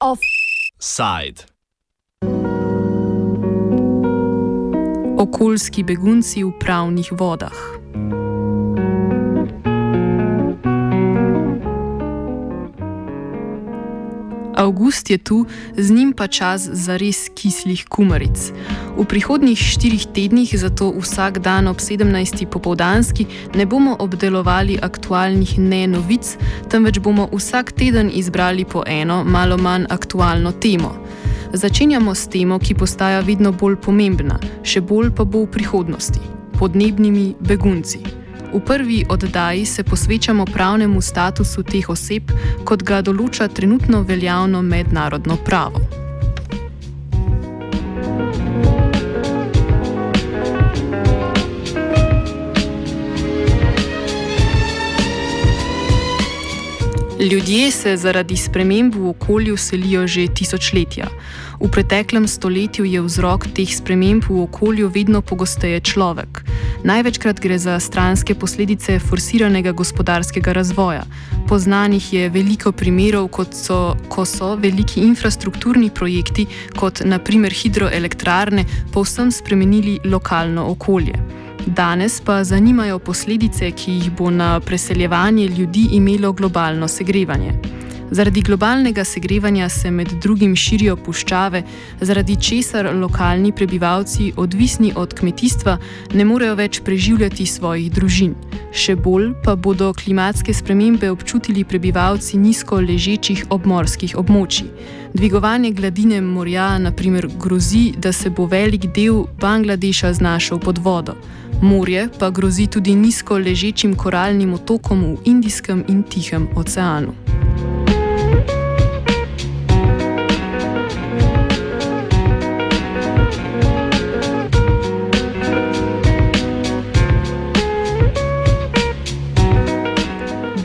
Offside. Okoljski begunci v pravnih vodah. August je tu, z njim pa čas za res kislih kumaric. V prihodnjih štirih tednih, zato vsak dan ob 17. popoldanski, ne bomo obdelovali aktualnih ne novic, temveč bomo vsak teden izbrali po eno, malo manj aktualno temo. Začenjamo s temo, ki postaja vedno bolj pomembna, še bolj pa bo v prihodnosti: podnebnimi begunci. V prvi oddaji se posvečamo pravnemu statusu teh oseb, kot ga določa trenutno veljavno mednarodno pravo. Ljudje se zaradi sprememb v okolju selijo že tisočletja. V preteklem stoletju je vzrok teh sprememb v okolju vedno pogosteje človek. Največkrat gre za stranske posledice forsiranega gospodarskega razvoja. Poznanih je veliko primerov, so, ko so veliki infrastrukturni projekti, kot naprimer hidroelektrarne, povsem spremenili lokalno okolje. Danes pa zanimajo posledice, ki jih bo na preseljevanje ljudi imelo globalno segrevanje. Zaradi globalnega segrevanja se med drugim širijo puščave, zaradi česar lokalni prebivalci, odvisni od kmetijstva, ne morejo več preživljati svojih družin. Še bolj pa bodo klimatske spremembe občutili prebivalci nizko ležečih obmorskih območij. Dvigovanje gladine morja, na primer, grozi, da se bo velik del Bangladeša znašel pod vodo. Morje pa grozi tudi nizko ležečim koralnim otokom v Indijskem in Tihem oceanu.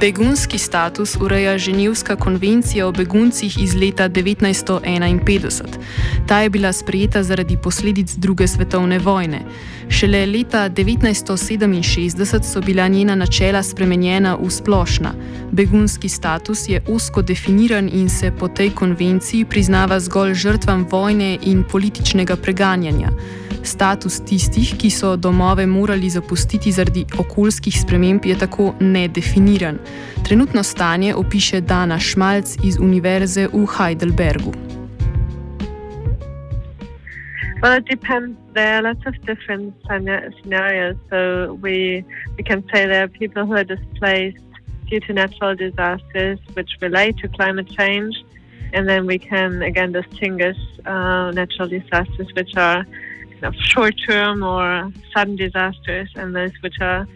Begunski status ureja Ženevska konvencija o beguncih iz leta 1951. Ta je bila sprejeta zaradi posledic druge svetovne vojne. Šele leta 1967 so bila njena načela spremenjena v splošna. Begunski status je osko definiran in se po tej konvenciji priznava zgolj žrtvam vojne in političnega preganjanja. Status tistih, ki so domove morali zapustiti zaradi okoljskih sprememb, je tako nedefiniran. Trenutno stanje opiše Dana Šmalc iz Univerze v Heidelbergu. Well, it depends. There are lots of different scenarios. So we we can say there are people who are displaced due to natural disasters, which relate to climate change, and then we can again distinguish uh, natural disasters which are of short-term or sudden disasters, and those which are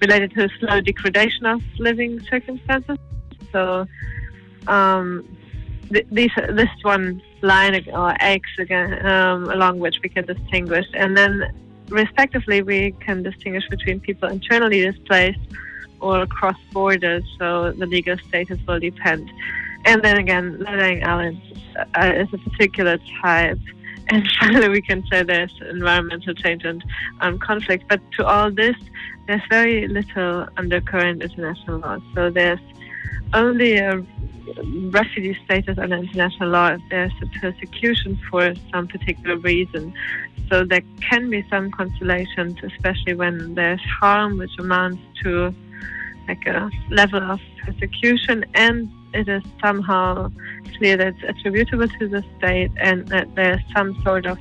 related to slow degradation of living circumstances. So um, th- these, this one line or X again, um, along which we can distinguish, and then respectively we can distinguish between people internally displaced or cross borders. So the legal status will depend. And then again, letting islands uh, is a particular type and finally we can say there's environmental change and um, conflict. But to all this, there's very little under current international law. So there's only a refugee status under international law if there's a persecution for some particular reason. So there can be some consolations, especially when there's harm which amounts to like a level of persecution and it is somehow clear that it's attributable to the state and that there's some sort of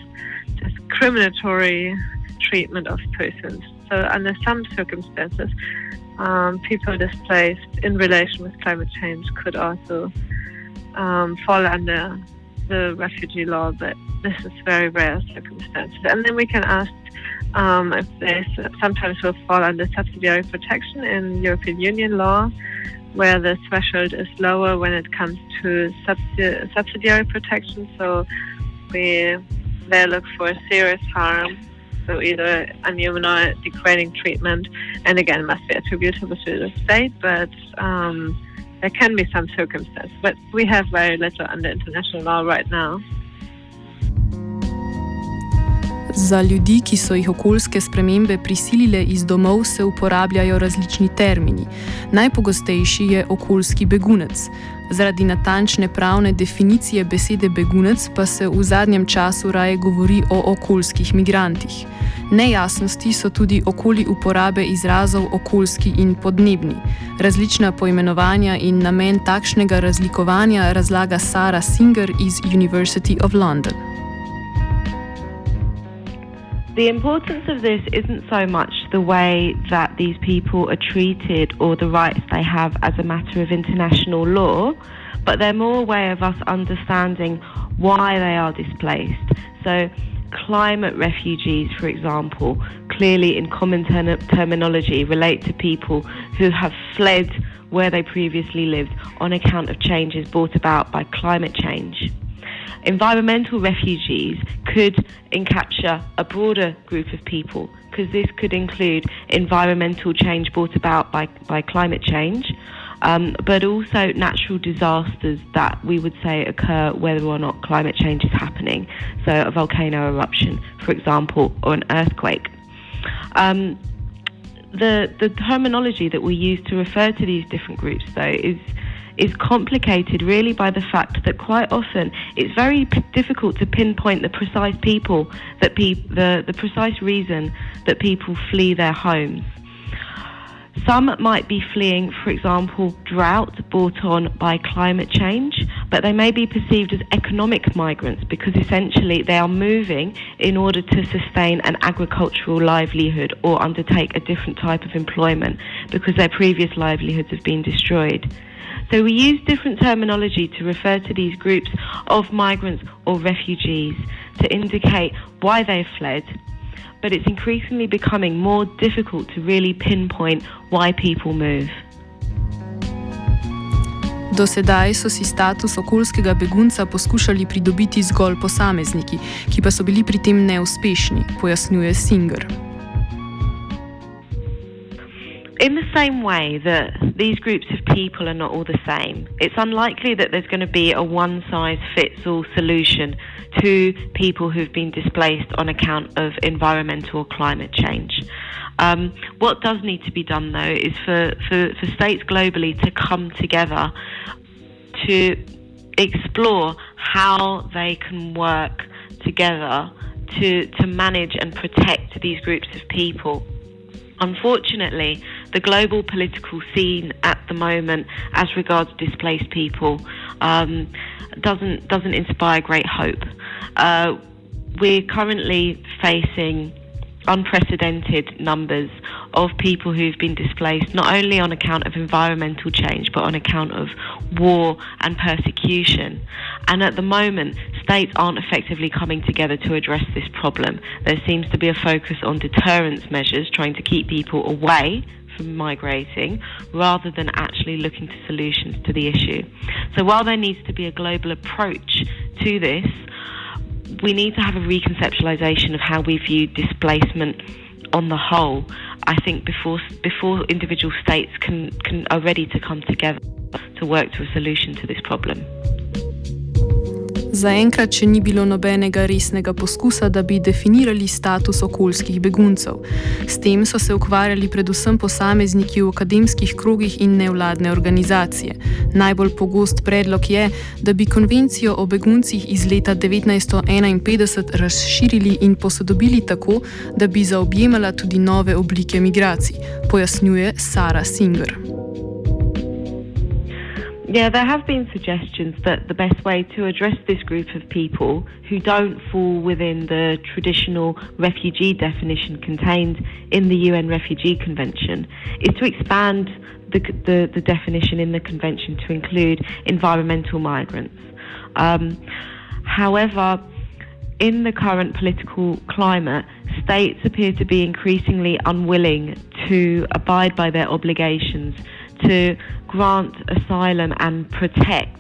discriminatory treatment of persons. So, under some circumstances, um, people displaced in relation with climate change could also um, fall under the refugee law, but this is very rare circumstances. And then we can ask um, if they sometimes will fall under subsidiary protection in European Union law where the threshold is lower when it comes to subsidi- subsidiary protection. So we they look for serious harm, so either inhuman or degrading treatment, and again must be attributable to the state, but um, there can be some circumstances. But we have very little under international law right now. Za ljudi, ki so jih okoljske spremembe prisilile iz domov, se uporabljajo različni termini. Najpogostejši je okoljski begunec. Zaradi natančne pravne definicije besede begunec pa se v zadnjem času raje govori o okoljskih migrantih. Nejasnosti so tudi okoli uporabe izrazov okoljski in podnebni. Različna poimenovanja in namen takšnega razlikovanja razlaga Sara Singer iz University of London. The importance of this isn't so much the way that these people are treated or the rights they have as a matter of international law, but they're more a way of us understanding why they are displaced. So, climate refugees, for example, clearly in common ter- terminology relate to people who have fled where they previously lived on account of changes brought about by climate change. Environmental refugees could encapture a broader group of people because this could include environmental change brought about by, by climate change, um, but also natural disasters that we would say occur whether or not climate change is happening. So, a volcano eruption, for example, or an earthquake. Um, the, the terminology that we use to refer to these different groups, though, is is complicated really by the fact that quite often it's very p- difficult to pinpoint the precise people that pe- the, the precise reason that people flee their homes. Some might be fleeing, for example, drought brought on by climate change, but they may be perceived as economic migrants because essentially they are moving in order to sustain an agricultural livelihood or undertake a different type of employment because their previous livelihoods have been destroyed. So we use different terminology to refer to these groups of migrants or refugees to indicate why they've fled but it's increasingly becoming more difficult to really pinpoint why people move. Do sedaj so si status okoljskega begunca poskušali pridobiti zgolj posamezniki, ki pa so bili pri tem neuspešni, pojasnjuje Singer. In the same way that these groups of people are not all the same, it's unlikely that there's going to be a one size fits all solution to people who've been displaced on account of environmental or climate change. Um, what does need to be done, though, is for, for, for states globally to come together to explore how they can work together to, to manage and protect these groups of people. Unfortunately, the global political scene at the moment, as regards displaced people, um, doesn't doesn't inspire great hope. Uh, we're currently facing unprecedented numbers of people who've been displaced, not only on account of environmental change, but on account of war and persecution. And at the moment, states aren't effectively coming together to address this problem. There seems to be a focus on deterrence measures, trying to keep people away from migrating rather than actually looking to solutions to the issue. So while there needs to be a global approach to this, we need to have a reconceptualization of how we view displacement on the whole. I think before before individual states can, can are ready to come together to work to a solution to this problem. Zaenkrat še ni bilo nobenega resnega poskusa, da bi definirali status okoljskih beguncev. S tem so se ukvarjali predvsem posamezniki v akademskih krogih in nevladne organizacije. Najbolj pogost predlog je, da bi konvencijo o beguncih iz leta 1951 razširili in posodobili tako, da bi zaobjemala tudi nove oblike migracij, pojasnjuje Sara Singer. Yeah, there have been suggestions that the best way to address this group of people who don't fall within the traditional refugee definition contained in the UN Refugee Convention is to expand the, the, the definition in the convention to include environmental migrants. Um, however, in the current political climate, states appear to be increasingly unwilling to abide by their obligations to grant asylum and protect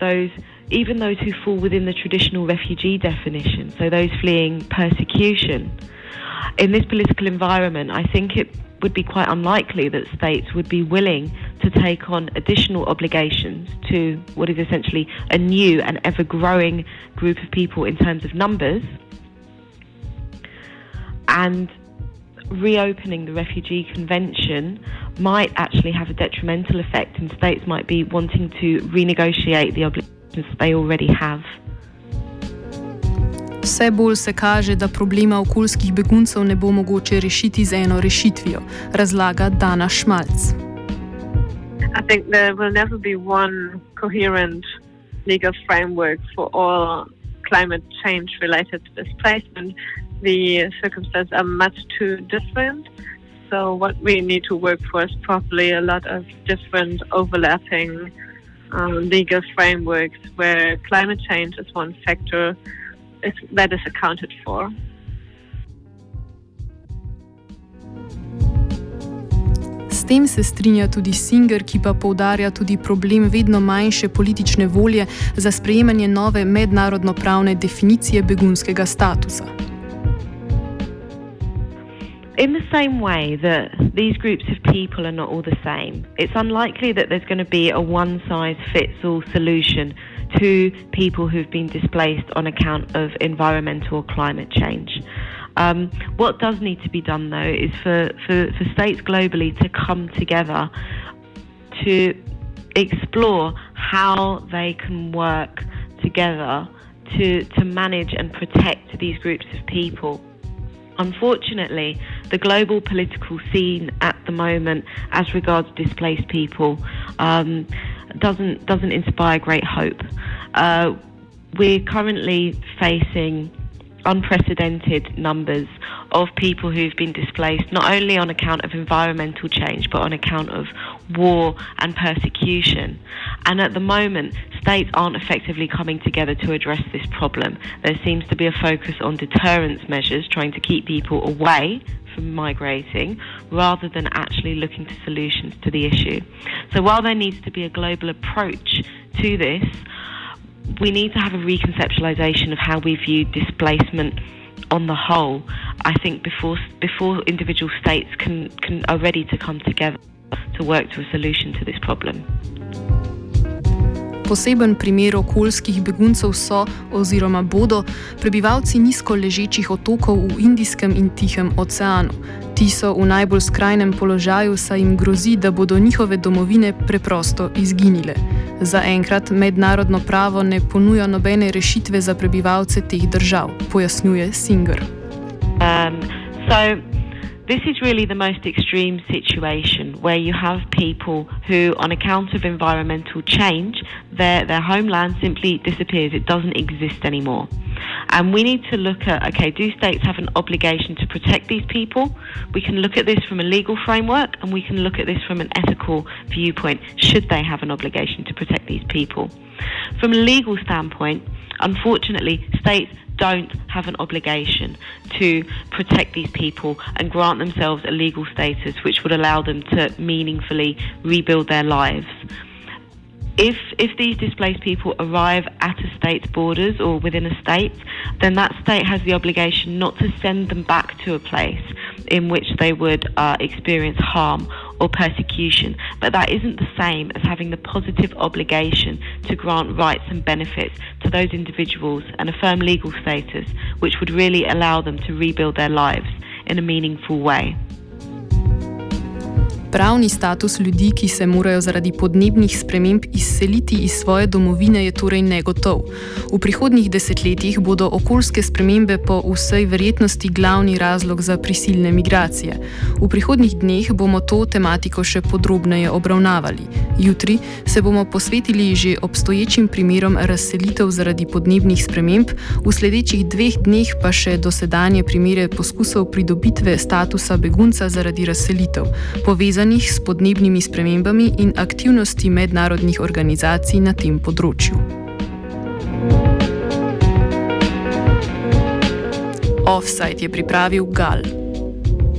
those, even those who fall within the traditional refugee definition, so those fleeing persecution. In this political environment, I think it would be quite unlikely that states would be willing to take on additional obligations to what is essentially a new and ever growing group of people in terms of numbers. and reopening the Refugee Convention might actually have a detrimental effect, and states might be wanting to renegotiate the obligations they already have. Vse bolj se kaže, da problema okoljskih beguncev ne bo mogoče rešiti z eno rešitvijo, razlaga Dana Šmalc. I think there will never be one coherent legal framework for all climate change related displacement. The circumstances are much too different. So, what we need to work for is probably a lot of different overlapping um, legal frameworks where climate change is one factor is, that is accounted for. S tem se strinja tudi Singer, ki pa poudarja tudi problem vedno manjše politične volje za sprejemanje nove mednarodno-pravne definicije begunskega statusa. In the same way that these groups of people are not all the same, it's unlikely that there's going to be a one size fits all solution to people who've been displaced on account of environmental or climate change. Um, what does need to be done, though, is for, for, for states globally to come together to explore how they can work together to, to manage and protect these groups of people. Unfortunately, the global political scene at the moment, as regards displaced people, um, doesn't doesn't inspire great hope. Uh, we're currently facing unprecedented numbers of people who've been displaced, not only on account of environmental change, but on account of war and persecution. And at the moment, states aren't effectively coming together to address this problem. There seems to be a focus on deterrence measures, trying to keep people away from migrating rather than actually looking to solutions to the issue. So while there needs to be a global approach to this, we need to have a reconceptualization of how we view displacement on the whole. I think before before individual states can, can are ready to come together to work to a solution to this problem. Poseben primer okoljskih beguncev so oziroma bodo prebivalci nizko ležečih otokov v Indijskem in Tihem oceanu. Ti so v najbolj skrajnem položaju, saj jim grozi, da bodo njihove domovine preprosto izginile. Zaenkrat mednarodno pravo ne ponuja nobene rešitve za prebivalce teh držav, pojasnjuje Singer. Um, so... This is really the most extreme situation where you have people who, on account of environmental change, their, their homeland simply disappears. It doesn't exist anymore. And we need to look at okay, do states have an obligation to protect these people? We can look at this from a legal framework and we can look at this from an ethical viewpoint. Should they have an obligation to protect these people? From a legal standpoint, unfortunately, states don't have an obligation to protect these people and grant themselves a legal status which would allow them to meaningfully rebuild their lives. If, if these displaced people arrive at a state's borders or within a state, then that state has the obligation not to send them back to a place in which they would uh, experience harm or persecution, but that isn't the same as having the positive obligation to grant rights and benefits those individuals and a firm legal status which would really allow them to rebuild their lives in a meaningful way. Pravni status ljudi, ki se morajo zaradi podnebnih sprememb izseliti iz svoje domovine, je torej negotov. V prihodnjih desetletjih bodo okoljske spremembe po vsej verjetnosti glavni razlog za prisilne migracije. V prihodnjih dneh bomo to tematiko še podrobneje obravnavali. Jutri se bomo posvetili že obstoječim primerom razselitev zaradi podnebnih sprememb, v sledečih dveh dneh pa še dosedanje primere poskusov pridobitve statusa begunca zaradi razselitev povezanih s podnebnimi spremembami in aktivnosti mednarodnih organizacij na tem področju. Offside je pripravil Gal.